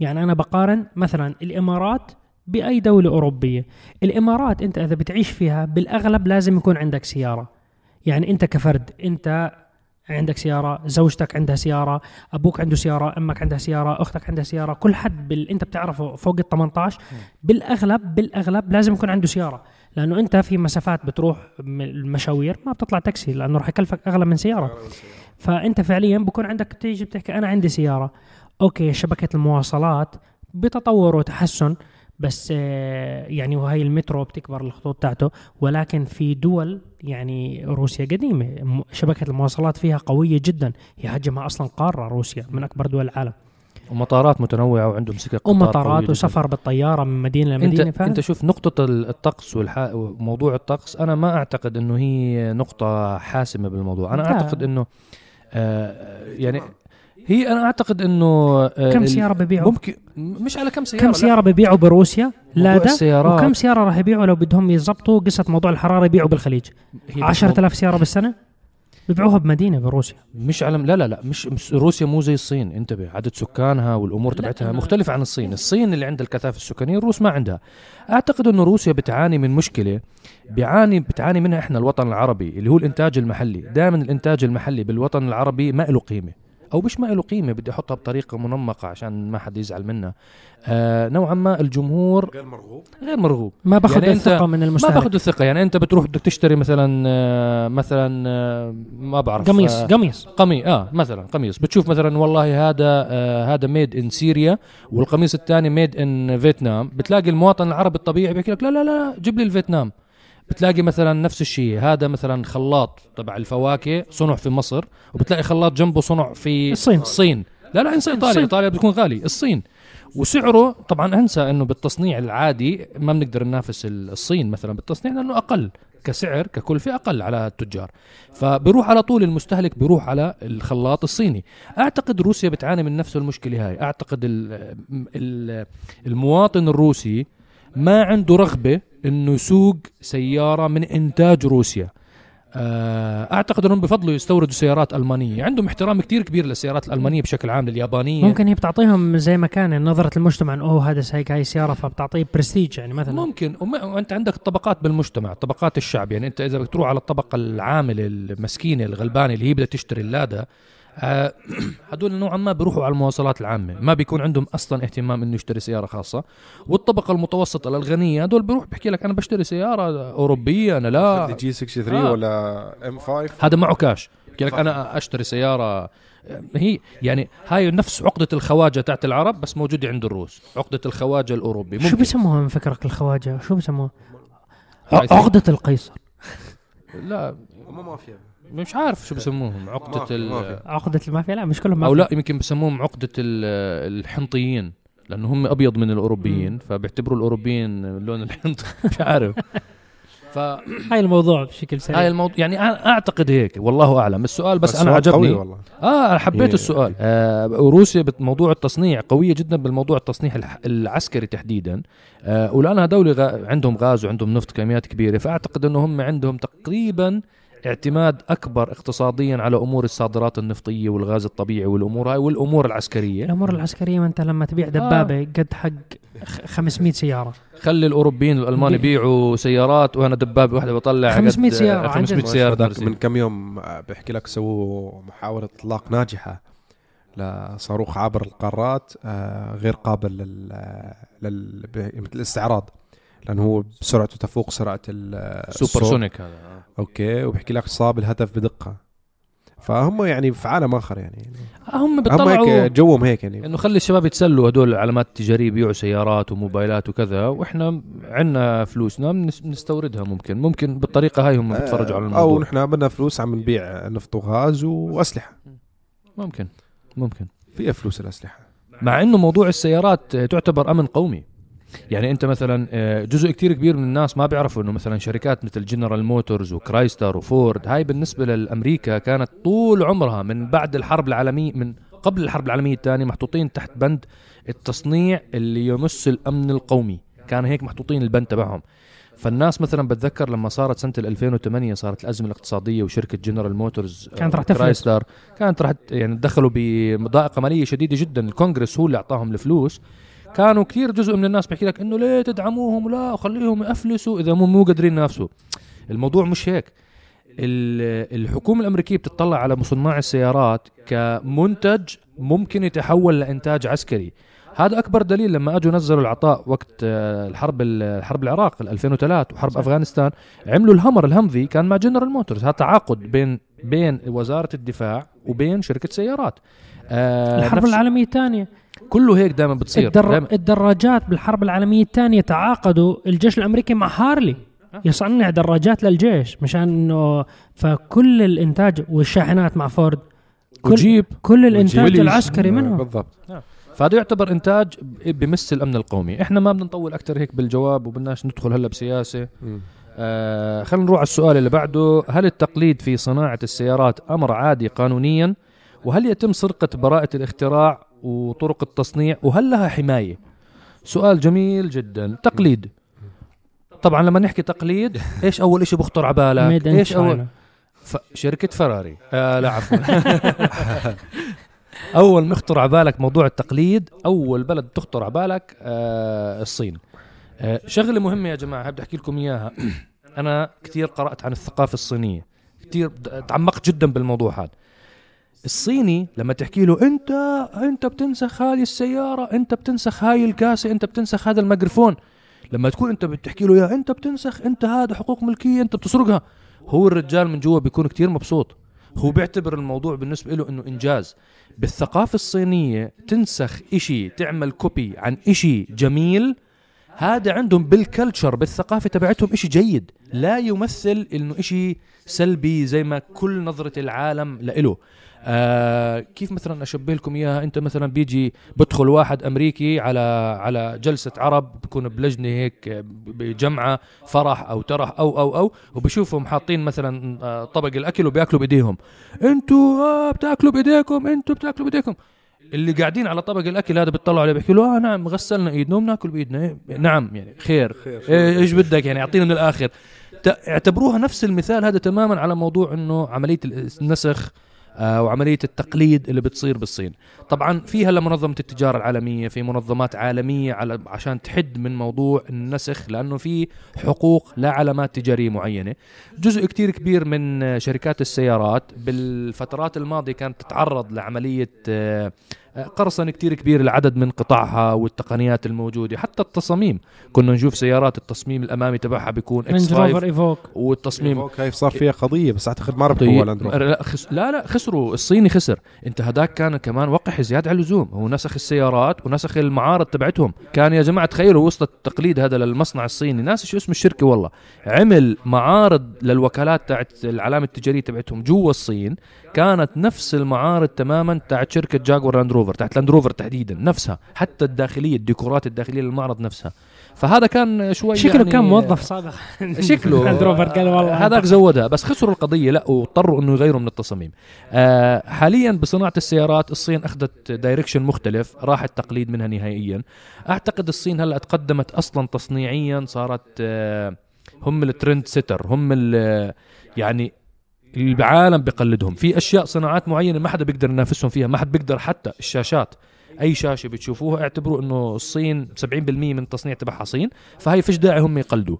يعني أنا بقارن مثلا الإمارات بأي دولة أوروبية. الإمارات أنت إذا بتعيش فيها بالأغلب لازم يكون عندك سيارة. يعني أنت كفرد أنت عندك سيارة زوجتك عندها سيارة أبوك عنده سيارة أمك عندها سيارة أختك عندها سيارة كل حد بال... أنت بتعرفه فوق ال 18 بالأغلب بالأغلب لازم يكون عنده سيارة. لأنه أنت في مسافات بتروح المشاوير ما بتطلع تاكسي لأنه راح يكلفك أغلى من سيارة. فأنت فعليا بكون عندك بتيجي بتحكي أنا عندي سيارة. أوكي شبكة المواصلات بتطور وتحسن. بس آه، يعني وهي المترو بتكبر الخطوط تاعته ولكن في دول يعني روسيا قديمة م- شبكة المواصلات فيها قوية جدا هي حجمها أصلا قارة روسيا من أكبر دول العالم ومطارات متنوعة وعندهم سكك قطار ومطارات. وسفر بالطيارة من مدينة لمدينة أنت؟ أنت شوف نقطة ال- الطقس والح... وموضوع الطقس أنا ما أعتقد إنه هي نقطة حاسمة بالموضوع أنا. أعتقد إنه آه يعني هي أنا أعتقد إنه آه كم سيارة ببيعوا؟ ممكن مش على كم سيارة كم لا. سيارة ببيعوا بروسيا؟ موضوع لا ده السيارات وكم سيارة راح يبيعوا لو بدهم يزبطوا قصة موضوع الحرارة يبيعوا بالخليج؟ هي بس 10000 سيارة بالسنة؟ ببيعوها بمدينة بروسيا مش على لا لا لا مش, روسيا مو زي الصين انتبه عدد سكانها والأمور لا، تبعتها مختلفة عن الصين الصين اللي عندها الكثافة السكانية الروس ما عندها أعتقد إنه روسيا بتعاني من مشكلة بيعاني بتعاني منها إحنا الوطن العربي اللي هو الإنتاج المحلي دائما الإنتاج المحلي بالوطن العربي ما له قيمة أو مش ما له قيمة بدي أحطها بطريقة منمقة عشان ما حد يزعل منها آه نوعا ما الجمهور غير مرغوب. غير مرغوب. ما باخذ يعني أنت الثقة من ما المستهلك باخذ الثقة. يعني أنت بتروح بدك تشتري مثلا آه مثلا آه ما بعرف قميص آه قميص. قميص آه مثلا قميص. بتشوف مثلا والله هذا آه هذا ميد ان سوريا والقميص الثاني ميد ان فيتنام بتلاقي المواطن العربي الطبيعي بيحكي لك لا لا لا جيب لي الفيتنام. بتلاقي مثلا نفس الشيء. هذا مثلا خلاط تبع الفواكه صنع في مصر وبتلاقي خلاط جنبه صنع في الصين. الصين. لا لا انسى إيطاليا. إيطاليا بتكون غالي. الصين. وسعره طبعا أنسى إنه بالتصنيع العادي ما بنقدر ننافس ال- الصين مثلا بالتصنيع لأنه أقل كسعر ككلفه أقل على التجار. فبيروح على طول المستهلك بيروح على الخلاط الصيني. أعتقد روسيا بتعاني من نفس المشكلة هاي. أعتقد ال ال المواطن الروسي ما عنده رغبة انه يسوق سيارة من إنتاج روسيا. آه، أعتقد أنهم بفضلوا يستوردوا سيارات ألمانية. عندهم احترام كتير كبير للسيارات الألمانية بشكل عام لليابانية. ممكن هي بتعطيهم زي ما كان نظرة المجتمع انه أوه هذا هيك هاي سيارة فبتعطيه برستيج يعني مثلا. ممكن. وأنت عندك طبقات بالمجتمع طبقات الشعب. يعني أنت إذا بتروح على الطبقة العاملة المسكينة الغلبانة اللي هي بدها تشتري اللادا هدول نوعا ما بيروحوا على المواصلات العامة. ما بيكون عندهم أصلا اهتمام إنه يشتري سيارة خاصة. والطبقة المتوسطة للغنية هدول بيروح بيحكي لك أنا بشتري سيارة أوروبية أنا لا. جي 63 آه. ولا إم 5 هذا معه كاش بحكي لك أنا أشتري سيارة. هي يعني هاي نفس عقدة الخواجة تاعت العرب بس موجودة عند الروس. عقدة الخواجة الأوروبي. شو ممكن. بيسموها من فكرك الخواجة؟ شو بيسموها؟ عقدة القيصر. لا. هم مافيا. مش عارف شو بسموهم عقدة ال. عقدة المافيا؟ لا مش كلهم أو مافيا. لا يمكن بسموهم عقدة ال- الحنطيين لأنه هم أبيض من الأوروبيين فبيعتبروا الأوروبيين لون الحنط مش عارف. فهاي هاي الموضوع بشكل سريع. الموضوع يعني أنا أعتقد هيك والله أعلم. السؤال بس, أنا سؤال قوي عجبني والله. آه أنا حبيت إيه. السؤال. آه روسيا بموضوع التصنيع قوية جدا بالموضوع التصنيع الح- العسكري تحديدا. آه ولأنها دولة غا عندهم غاز وعندهم نفط كميات كبيرة فأعتقد إنه هم عندهم تقريبا اعتماد أكبر اقتصاديا على أمور الصادرات النفطية والغاز الطبيعي والأمور هاي والأمور العسكرية. الأمور العسكرية ما أنت لما تبيع دبابة قد حق خ- 500 سيارة. خلي الأوروبيين والألمان بي- يبيعوا سيارات وأنا دبابة واحدة بطلع 500 قد- سيارة، عن 500 جد. سيارة هذاك درسي. من كم يوم آه، بيحكي لك سووا محاولة إطلاق ناجحة لصاروخ عبر القارات آه، غير قابل لل, لل... مثل الاستعراض. لأنه هو سرعته تفوق سرعة ال- سوبر الصوت. sonic هذا آه. okay وبيحكي لك صاب الهدف بدقة. فهم يعني في عالم آخر يعني. آه، هم هم بيطلعوا هيك جوهم هيك يعني. إنه خلي الشباب يتسلوا هدول العلامات التجارية يبيعوا سيارات وموبايلات وكذا وإحنا عندنا فلوسنا بنس- بنستوردها ممكن. ممكن بالطريقة هاي هم بيتفرجوا على أو الموضوع. نحن بدنا فلوس عم نبيع نفط وغاز وأسلحة. ممكن ممكن. فيها فلوس الأسلحة. مع إنه موضوع السيارات آه، تعتبر أمن قومي. يعني انت مثلا آه، جزء كتير كبير من الناس ما بيعرفوا إنه مثلا شركات مثل جنرال موتورز وكرايسلر وفورد هاي بالنسبة للامريكا كانت طول عمرها من بعد الحرب العالمية من قبل الحرب العالمية الثانية محطوطين تحت بند التصنيع اللي يمس الأمن القومي. كان هيك محطوطين البند تبعهم. فالناس مثلا بتذكر لما صارت سنة 2008 صارت الأزمة الاقتصادية وشركة جنرال موتورز آه، كانت رح تفلس. كانت راح يعني دخلوا بمضايقه مالية شديدة جدا. الكونغرس هو اللي أعطاهم الفلوس. كانوا كثير جزء من الناس بيحكي لك إنه ليه تدعموهم لا وخليهم يفلسوا إذا مو مو قادرين ينافسوا. الموضوع مش هيك. ال- الحكومة الأمريكية بتطلع على مصنع السيارات كمنتج ممكن يتحول لإنتاج عسكري. هذا أكبر دليل لما أجوا نزلوا العطاء وقت آه، الحرب ال- حرب العراق ال 2003 وحرب أفغانستان. عملوا الهمر الهمفي كان مع جنرال موتورز. هذا تعاقد بين بين وزارة الدفاع وبين شركة سيارات. آه الحرب العالمية الثانية. كله هيك دائما بتصير الدر... دايماً. الدراجات بالحرب العالمية الثانية تعاقدوا الجيش الأمريكي مع هارلي يصنع دراجات للجيش مشان إنه فكل الإنتاج والشاحنات مع فورد كل وجيب كل الإنتاج. العسكري آه، منهم. بالضبط. فهذا يعتبر إنتاج بمس الأمن القومي. إحنا ما بدنا نطول أكثر هيك بالجواب وبدناش ندخل هلأ بسياسة. آه خلينا نروح على السؤال اللي بعده. هل التقليد في صناعة السيارات أمر عادي قانونيا؟ وهل يتم سرقة براءة الاختراع وطرق التصنيع وهل لها حماية؟ سؤال جميل جدا. تقليد. طبعا لما نحكي تقليد إيش أول شيء بخطر على بالك؟ إيش أول ف... شركة فراري. آه لا عفوا. أول ما يخطر على بالك موضوع التقليد أول بلد تخطر على بالك آه الصين. آه شغلة مهمة يا جماعة بدي أحكي لكم إياها. أنا كثير قرأت عن الثقافة الصينية. كثير تعمقت جدا بالموضوع هذا. الصيني لما تحكي له أنت أنت بتنسخ هذه السيارة أنت بتنسخ هاي الكاسة أنت بتنسخ هذا الميكروفون. لما تكون أنت بتحكي له يا أنت بتنسخ أنت هذا حقوق ملكية أنت بتسرقها. هو الرجال من جوا بيكون كتير مبسوط. هو بيعتبر الموضوع بالنسبة له إنه إنجاز. بالثقافة الصينية تنسخ إشي تعمل كوبي عن إشي جميل هذا عندهم بالكلتشر بالثقافة تبعتهم إشي جيد. لا يمثل إنه إشي سلبي زي ما كل نظرة العالم لإله. آه كيف مثلا أشبه لكم إياها؟ أنت مثلا بيجي بدخل واحد أمريكي على على جلسة عرب بكون بلجنة هيك بجمعة فرح أو ترح أو أو أو وبشوفهم حاطين مثلا آه، طبق الأكل وبيأكلوا بإيديهم. أنتوا آه بتأكلوا بإيديكم أنتوا بتأكلوا بإيديكم. اللي قاعدين على طبق الأكل هذا بيطلعوا عليه بيحكوا له آه نعم غسلنا إيدنا وبناكل بإيدنا. إيه، نعم يعني خير. إيه، إيش بدك يعني؟ اعطينا من الآخر. اعتبروها نفس المثال هذا تماما على موضوع إنه عملية النسخ. آه، وعملية التقليد اللي بتصير بالصين. طبعا في هلا منظمة التجارة العالمية في منظمات عالمية على عشان تحد من موضوع النسخ لأنه في حقوق لعلامات تجارية معينة. جزء كتير كبير من شركات السيارات بالفترات الماضية كانت تتعرض لعملية آه، آه، قرصنة كتير كبير العدد من قطعها والتقنيات الموجودة حتى التصاميم. كنا نشوف سيارات التصميم الأمامي تبعها بيكون إكس رينج 5 روفر ايفوك والتصميم كيف صار فيها قضية بس أعتقد ما ربحوا طيب ولا اندرو لا, خس... لا لا خسروا الصيني خسر. انت هداك كان كمان وقح زيادة على اللزوم. هو نسخ السيارات ونسخ المعارض تبعتهم. كان يا جماعة تخيلوا وصل التقليد هذا للمصنع الصيني. ناس شو اسم الشركة والله؟ عمل معارض للوكالات تاعت العلامة التجارية تبعتهم جوا الصين. كانت نفس المعارض تماما تاعت شركة جاكوار لاند روفر تاعت لاند روفر تحديدا نفسها حتى الداخلية الديكورات الداخلية للمعرض نفسها. فهذا كان شوي شكله يعني كان موظف سابق شكله. لاند روفر قال والله. هذاك زودها. بس خسروا القضية لا واضطروا إنه يغيروا من التصاميم. آه حاليا بصناعة السيارات الصين أخذت direction مختلف راح التقليد منها نهائيا. أعتقد الصين هلأ تقدمت أصلا تصنيعيا صارت آه هم الترند سيتر هم ال- يعني العالم بقلدهم في أشياء صناعات معينة ما حدا بيقدر ينافسهم فيها ما حدا بيقدر حتى الشاشات. أي شاشة بتشوفوها اعتبروا إنه الصين 70% من التصنيع تبعها صين فهي فيش داعي هم يقلدوا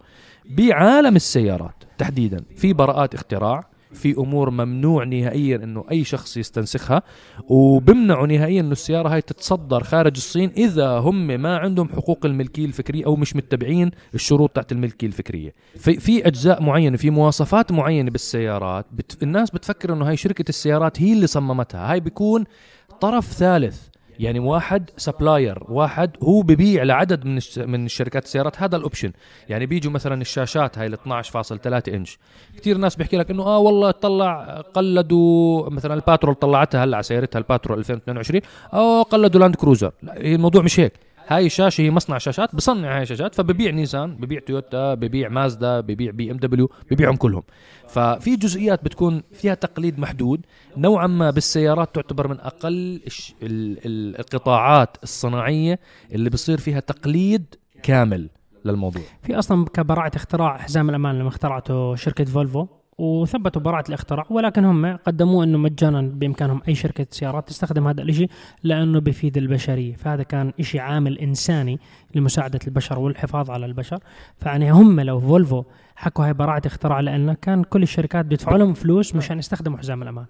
بعالم السيارات تحديدا في براءات اختراع في أمور ممنوع نهائيا إنه أي شخص يستنسخها وبمنعوا نهائيا إنه السيارة هاي تتصدر خارج الصين إذا هم ما عندهم حقوق الملكية الفكرية أو مش متبعين الشروط تاعت الملكية الفكرية. في في أجزاء معينة في مواصفات معينة بالسيارات بت الناس بتفكر إنه هاي شركة السيارات هي اللي صممتها. هاي بيكون طرف ثالث. يعني واحد supplier واحد هو ببيع لعدد من من الشركات السيارات هذا ال option يعني بيجوا مثلا الشاشات هاي ال 12.3 إنش. كثير ناس بيحكي لك إنه آه والله طلع قلدوا مثلا الباترول طلعتها هلأ على سيارتها الباترول 2022 آه قلدوا لاند كروزر لا الموضوع مش هيك. هاي الشاشه هي مصنع شاشات بصنع هاي الشاشات فببيع نيسان ببيع تويوتا ببيع مازدا ببيع بي إم دبليو ببيعهم كلهم. ففي جزئيات بتكون فيها تقليد محدود نوعا ما بالسيارات تعتبر من أقل القطاعات الصناعية اللي بصير فيها تقليد كامل للموضوع. في أصلا كبراعة اختراع حزام الأمان لما اخترعته شركة فولفو. وثبتوا براعه الاختراع ولكن هم قدموه أنه مجانا بإمكانهم أي شركة سيارات تستخدم هذا الشيء لأنه بيفيد البشرية. فهذا كان شيء عامل إنساني لمساعدة البشر والحفاظ على البشر. فيعني هم لو فولفو حكوا هاي براعه اختراع لأن كان كل الشركات بيدفعوا لهم فلوس مشان يستخدموا حزام الأمان.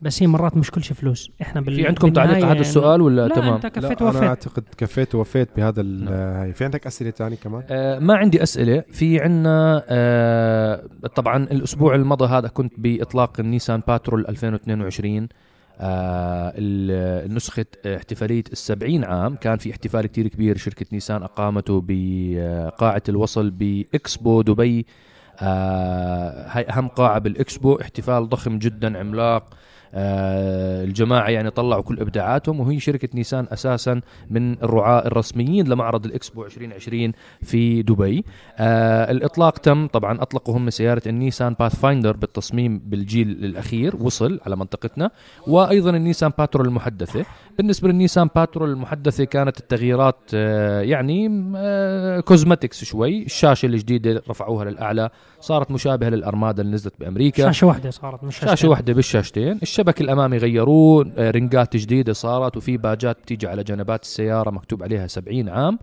بس هي مرات مش كل شيء فلوس. إحنا بال... في عندكم تعليق على هذا السؤال ولا لا تمام؟ أنت كفيت لا أنا ووفيت. أعتقد كفيت ووفيت بهذا ال- نعم. هاي. في عندك أسئلة ثانية كمان؟ آه ما عندي أسئلة. في عنا آه طبعا الأسبوع المضى هذا كنت بإطلاق النيسان باترول 2022 آه ال- نسخة احتفالية السبعين عام. كان في احتفال كتير كبير. شركة نيسان أقامته بقاعة الوصل بإكسبو دبي. آه هاي أهم قاعة بالإكسبو. احتفال ضخم جدا عملاق. آه الجماعة يعني طلعوا كل إبداعاتهم وهي شركة نيسان أساسا من الرعاة الرسميين لمعرض الإكسبو 2020 في دبي. آه الإطلاق تم طبعا أطلقوا هم سيارة النيسان باث فايندر بالتصميم بالجيل الأخير وصل على منطقتنا وأيضا النيسان باترول المحدثة. بالنسبة للنيسان باترول المحدثة كانت التغييرات آه يعني cosmetics شوي. الشاشة الجديدة رفعوها للأعلى صارت مشابهة للأرمادا اللي نزلت بأمريكا. شاشة واحدة صارت مش شاشة واحدة بالشاشتين. الشبك الأمامي غيروه آه، رنجات جديدة صارت وفي باجات بتيجي على جنبات السيارة مكتوب عليها 70 عام.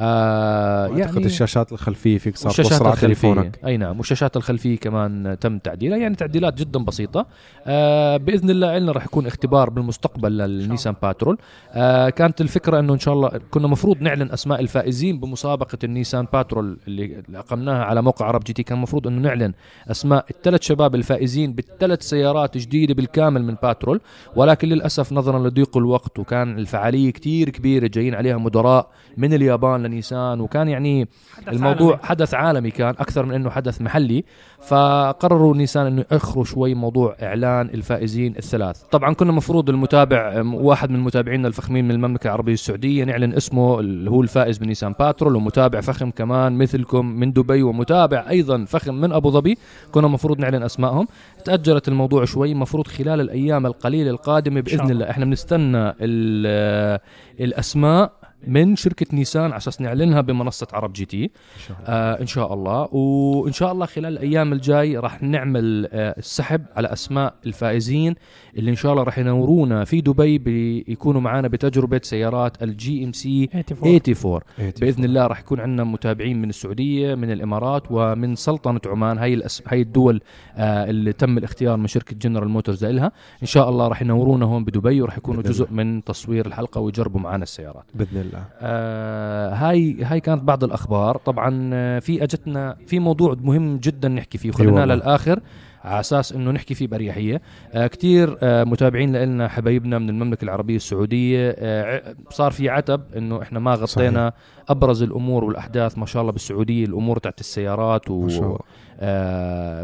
آه أعتقد الشاشات الخلفية فيك صار والشاشات توصل على الخلفية. تليفونك أي نعم والشاشات الخلفية كمان تم تعديلها. يعني تعديلات جدا بسيطة. آه بإذن الله لنا راح يكون اختبار بالمستقبل للنيسان باترول. آه كانت الفكرة إنه إن شاء الله كنا مفروض نعلن أسماء الفائزين بمسابقة النيسان باترول اللي اللي أقمناها على موقع عرب جي تي. كان المفروض إنه نعلن أسماء الثلاث شباب الفائزين بالثلاث سيارات جديدة بالكامل من باترول. ولكن للأسف نظرا لضيق الوقت وكان الفعالية كتير كبيرة جايين عليها مدراء من اليابان لنيسان وكان يعني الموضوع عالمي. حدث عالمي كان أكثر من إنه حدث محلي. فقرروا نيسان إنه يأخروا شوي موضوع إعلان الفائزين الثلاث. طبعا كنا مفروض المتابع واحد من متابعينا الفخمين من المملكة العربية السعودية نعلن اسمه اللي هو الفائز بنيسان باترول ومتابع فخم كمان مثلكم من دبي ومتابع أيضا فخم من أبو ظبي. كنا مفروض نعلن أسمائهم. تاجلت الموضوع شوي مفروض خلال الأيام القليلة القادمة بإذن الله. إحنا بنستنى ال- الأسماء من شركة نيسان على أساس نعلنها بمنصة عرب جي تي. إن شاء الله. آه إن شاء الله. وإن شاء الله خلال الأيام الجاي راح نعمل آه السحب على أسماء الفائزين اللي إن شاء الله راح ينورونا في دبي بيكونوا معنا بتجربة سيارات ال GMC 84 84 بإذن الله راح يكون عندنا متابعين من السعودية من الإمارات ومن سلطنة عمان. هاي الأس... هاي الدول آه اللي تم الاختيار من شركة جنرال موتورز لها. إن شاء الله راح ينورونا هون بدبي وراح يكونوا جزء من تصوير الحلقة ويجربوا معنا السيارات. بإذن الله. آه هاي هاي كانت بعض الأخبار. طبعا آه، في اجتنا في موضوع مهم جدا نحكي فيه وخليناه والله. للآخر على أساس إنه نحكي فيه بأريحية. آه كثير آه متابعين لنا حبايبنا من المملكة العربية السعودية. آه صار في عتب إنه إحنا ما غطينا أبرز الأمور والأحداث ما شاء الله بالسعودية الأمور تاعت السيارات ما شاء الله. آه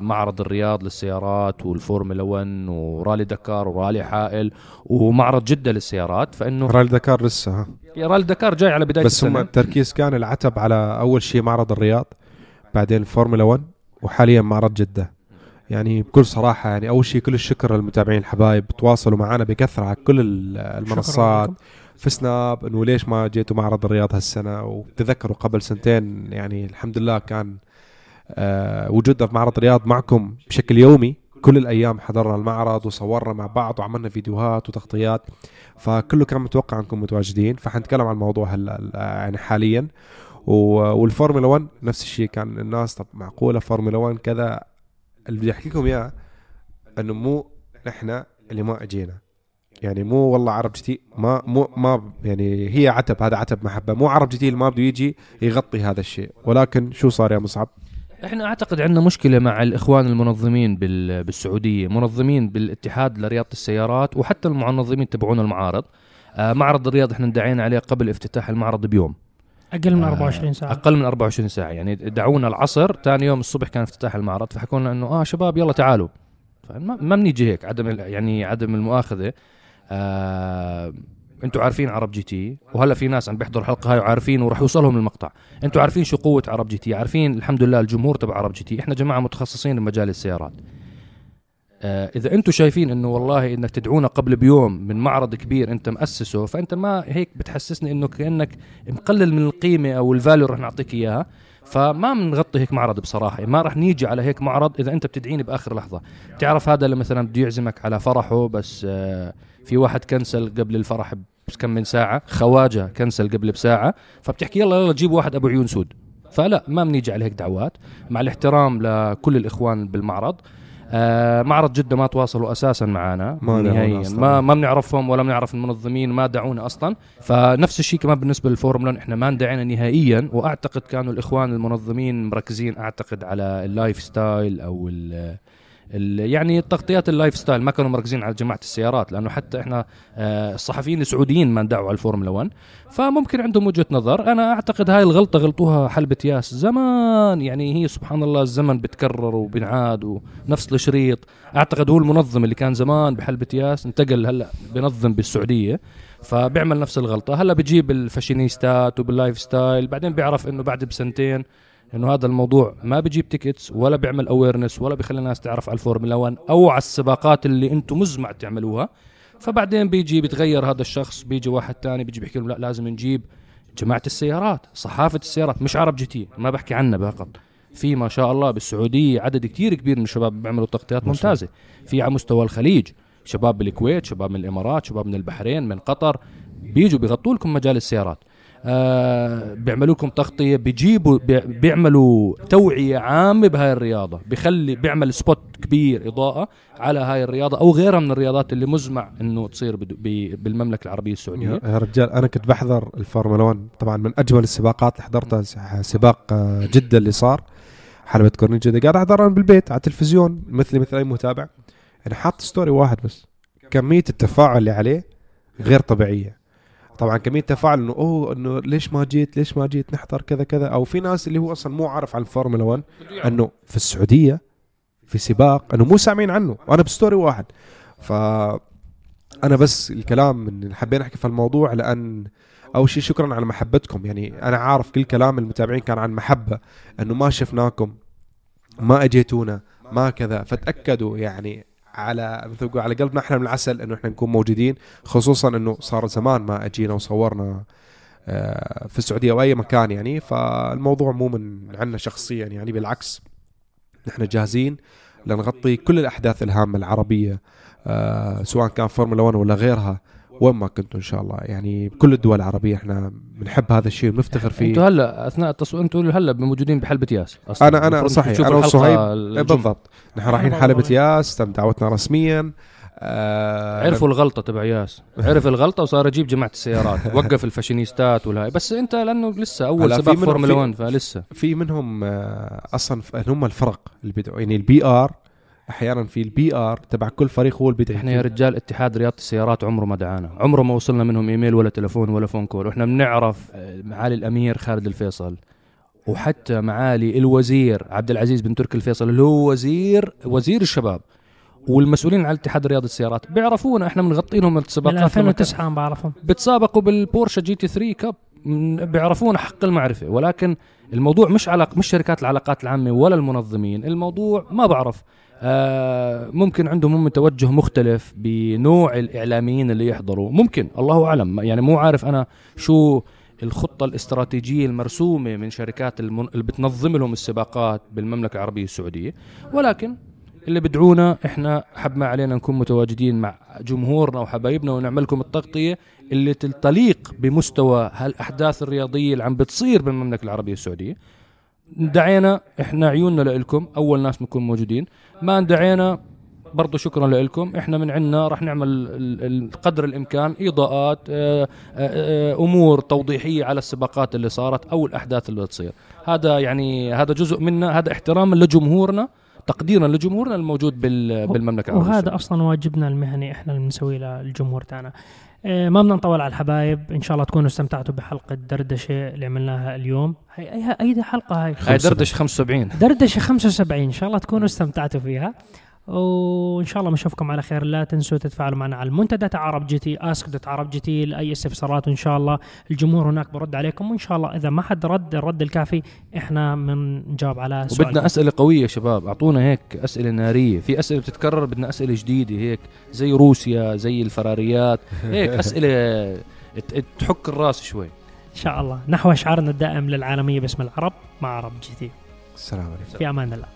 معرض الرياض للسيارات والفورمولا 1 ورالي دكار ورالي حائل ومعرض جدة للسيارات فإنه رالي دكار لسه ها؟ رالي دكار جاي على بداية بس هم التركيز كان العتب على أول شيء معرض الرياض بعدين الفورمولا 1 وحاليا معرض جدة. يعني بكل صراحة يعني أول شيء كل الشكر للمتابعين الحبايب تواصلوا معنا بكثرة على كل ال- المنصات. في سناب إنه ليش ما جيتوا معرض الرياض هالسنة؟ وتذكروا قبل سنتين يعني الحمد لله كان آه وجودنا في معرض الرياض معكم بشكل يومي. كل الأيام حضرنا المعرض وصورنا مع بعض وعملنا فيديوهات وتغطيات. فكله كان متوقع أنكم متواجدين. فحنتكلم عن الموضوع هلا يعني حاليا. والفورمولا 1 نفس الشيء. كان الناس طب معقولة فورمولا 1 كذا؟ اللي بدي أحكي لكم إياه إنه مو نحن اللي ما إجينا. يعني مو والله عرب جي تي ما مو ما يعني هي عتب هذا عتب محبة. مو عرب جي تي اللي ما بده يجي يغطي هذا الشيء. ولكن شو صار يا مصعب؟ إحنا أعتقد عندنا مشكلة مع الإخوان المنظمين بال- بالسعودية منظمين بالاتحاد لرياضة السيارات وحتى المنظمين تبعون المعارض. آه معرض الرياض إحنا دعينا عليه قبل افتتاح المعرض بيوم. أقل من آه، 24 ساعة. أقل من 24 ساعة. يعني دعونا العصر ثاني يوم الصبح كان افتتاح المعرض فحكوا لنا إنه آه شباب يلا تعالوا. ما بنيجي هيك عدم يعني عدم المؤاخذة. آه أنتوا عارفين عرب جي تي وهلا في ناس عم بيحضروا الحلقة هاي وعارفين وراح يوصلهم المقطع. أنتوا عارفين شو قوة عرب جي تي عارفين الحمد لله الجمهور تبع عرب جي تي. إحنا جماعة متخصصين بمجال السيارات. آه إذا أنتوا شايفين إنه والله إنك تدعونا قبل بيوم من معرض كبير أنت مؤسسه فأنت ما هيك بتحسسني إنه كأنك مقلل من القيمة أو ال value رح نعطيك إياها. فما بنغطي هيك معرض بصراحة يعني ما رح نيجي على هيك معرض إذا أنت بتدعيني بآخر لحظة. تعرف هذا اللي مثلا بده يعزمك على فرحه بس آه في واحد كنسل قبل الفرح بس كم من ساعة خواجة كنسل قبل بساعة فبتحكي يلا يلا جيب واحد أبو عيون سود. فلا ما بنيجي على هيك دعوات. مع الاحترام لكل الإخوان بالمعرض. آه معرض جدة ما تواصلوا أساسا معنا ما نهائيا. أصلاً. ما ما بنعرفهم ولا بنعرف المنظمين ما دعونا أصلا. فنفس الشيء كمان بالنسبة للفورمولا إحنا ما اندعينا نهائيا. وأعتقد كانوا الإخوان المنظمين مركزين أعتقد على ال lifestyle أو ال ال- يعني تغطيات ال lifestyle ما كانوا مركزين على جماعة السيارات لأنه حتى إحنا آه، الصحفيين السعوديين ما ندعوا على الفورمولا 1 فممكن عندهم وجهة نظر. أنا أعتقد هاي الغلطة غلطوها حلبة ياس. زمان يعني هي سبحان الله الزمن بتكرر وبنعاد ونفس الشريط. أعتقد هو المنظم اللي كان زمان بحلبة ياس انتقل هلأ بنظم بالسعودية فبيعمل نفس الغلطة. هلأ بجيب الفاشينيستات وبال lifestyle بعدين بيعرف إنه بعد بسنتين إنه هذا الموضوع ما بيجيب tickets ولا بيعمل awareness ولا بيخلي الناس تعرف على الفورمولا 1 أو على السباقات اللي أنتم مزمع تعملوها. فبعدين بيجي بيتغير هذا الشخص بيجي واحد تاني بيجي بيحكي لهم لا لازم نجيب جماعة السيارات صحافة السيارات مش عرب جي تي ما بحكي عنها فقط. في ما شاء الله بالسعودية عدد كتير كبير من الشباب بيعملوا تغطيات ممتازة. في على مستوى الخليج شباب بالكويت شباب من الإمارات شباب من البحرين من قطر بيجوا بيغطوا لكم مجال السيارات. آه بيعملوا لكم تغطية بيجيبوا بي- بيعملوا توعية عامة بهاي الرياضة. بيخلي بيعمل spot كبير إضاءة على هاي الرياضة أو غيرها من الرياضات اللي مزمع إنه تصير بالمملكة العربية السعودية. يا رجال أنا كنت بحضر الفورمولا 1 طبعا من أجمل السباقات اللي حضرتها سباق آه، جدة اللي صار حلبة كورنيش جده قاعد احضر أنا بالبيت على التلفزيون مثلي مثل أي متابع أنا حاط story واحد بس. كمية التفاعل اللي عليه غير طبيعية. طبعا كميه تفاعل إنه أوه إنه ليش ما جيت ليش ما جيت نحضر كذا كذا. أو في ناس اللي هو أصلا مو عارف عن الفورمولا 1 إنه في السعودية في سباق إنه مو سامعين عنه. وأنا ب story واحد. ف أنا بس الكلام من حبينا نحكي في الموضوع لأن أول شيء شكرا على محبتكم. يعني أنا عارف كل كلام المتابعين كان عن محبة إنه ما شفناكم ما أجيتونا ما كذا. فتأكدوا يعني على مثل على قلبنا إحنا من العسل إنه إحنا نكون موجودين خصوصا إنه صار زمان ما أجينا وصورنا آه، في السعودية أو أي مكان يعني. فالموضوع مو من عنا شخصيا يعني بالعكس نحن جاهزين لنغطي كل الأحداث الهامة العربية آه، سواء كان فورمولا 1 ولا غيرها. وين ما كنتوا إن شاء الله. يعني بكل الدول العربية إحنا بنحب هذا الشيء ونفتخر فيه. إنتوا هلأ أثناء التصوير إنتوا هلأ موجودين بحلبة ياس أصلاً. أنا أنا صحيح أنا وصهيب إيه بالضبط. نحن رايحين والله. ياس تم دعوتنا رسميا. آه عرفوا الغلطة تبع ياس. عرف الغلطة وصار يجيب جماعة السيارات. وقف الفاشينيستات والهاي بس أنت لأنه لسه أول سباق فورمولا في- 1 فلسه. في منهم آه أصلا هم الفرق اللي بيدعوا. يعني ال PR أحيانا في ال PR تبع كل فريق هو اللي بيدعي إحنا يا. رجال اتحاد رياضة السيارات عمره ما دعانا. عمره ما وصلنا منهم إيميل ولا تلفون ولا phone call. وإحنا بنعرف آه، معالي الأمير خالد الفيصل. وحتى معالي الوزير عبد العزيز بن تركي الفيصل اللي هو وزير وزير الشباب. والمسؤولين على اتحاد رياضة السيارات. بيعرفونا إحنا بنغطي لهم السباقات لما 2009 أنا بعرفهم. بتسابقوا بالبورشة GT 3 Cup. بيعرفونا حق المعرفة. ولكن الموضوع مش علاق مش شركات العلاقات العامة ولا المنظمين. الموضوع ما بعرف. ممكن عندهم هم توجه مختلف بنوع الإعلاميين اللي يحضروا. ممكن الله أعلم. يعني مو عارف أنا شو الخطة الاستراتيجية المرسومة من شركات المن... اللي بتنظم لهم السباقات بالمملكة العربية السعودية. ولكن اللي بدعونا إحنا حب ما علينا نكون متواجدين مع جمهورنا وحبايبنا ونعمل لكم التغطية اللي تليق بمستوى هالأحداث الرياضية اللي عم بتصير بالمملكة العربية السعودية. دعينا إحنا عيوننا لكم أول ناس بنكون موجودين. ما اندعينا برضو شكرا لكم إحنا من عندنا راح نعمل قدر الإمكان إضاءات آه، آه، آه، أمور توضيحية على السباقات اللي صارت أو الأحداث اللي بتصير هذا يعني هذا جزء منا هذا احتراما لجمهورنا تقديرا لجمهورنا الموجود بال- بالمملكة العربية. وهذا. أصلا واجبنا المهني إحنا اللي بنسويه للجمهور تاعنا ما بدنا نطول على الحبايب. إن شاء الله تكونوا استمتعتوا بحلقة دردشة اللي عملناها اليوم. هي اي أي حلقة هاي؟ هاي دردش 75 دردشة 75 إن شاء الله تكونوا استمتعتوا فيها. وإن شاء الله بنشوفكم على خير. لا تنسوا تتفاعلوا معنا على المنتدى تاع عرب جي تي آسك دوت عرب جي تي لأي استفسارات. وإن شاء الله الجمهور هناك برد عليكم. وإن شاء الله إذا ما حد رد الرد الكافي إحنا بنجاوب على سؤالكم وبدنا أسئلة قوية يا شباب. أعطونا هيك أسئلة نارية. في أسئلة بتتكرر بدنا أسئلة جديدة هيك زي روسيا زي الفراريات. هيك أسئلة تحك الراس شوي. إن شاء الله. نحو شعارنا الدائم للعالمية باسم العرب مع عرب جي تي. السلام عليكم. في أمان الله.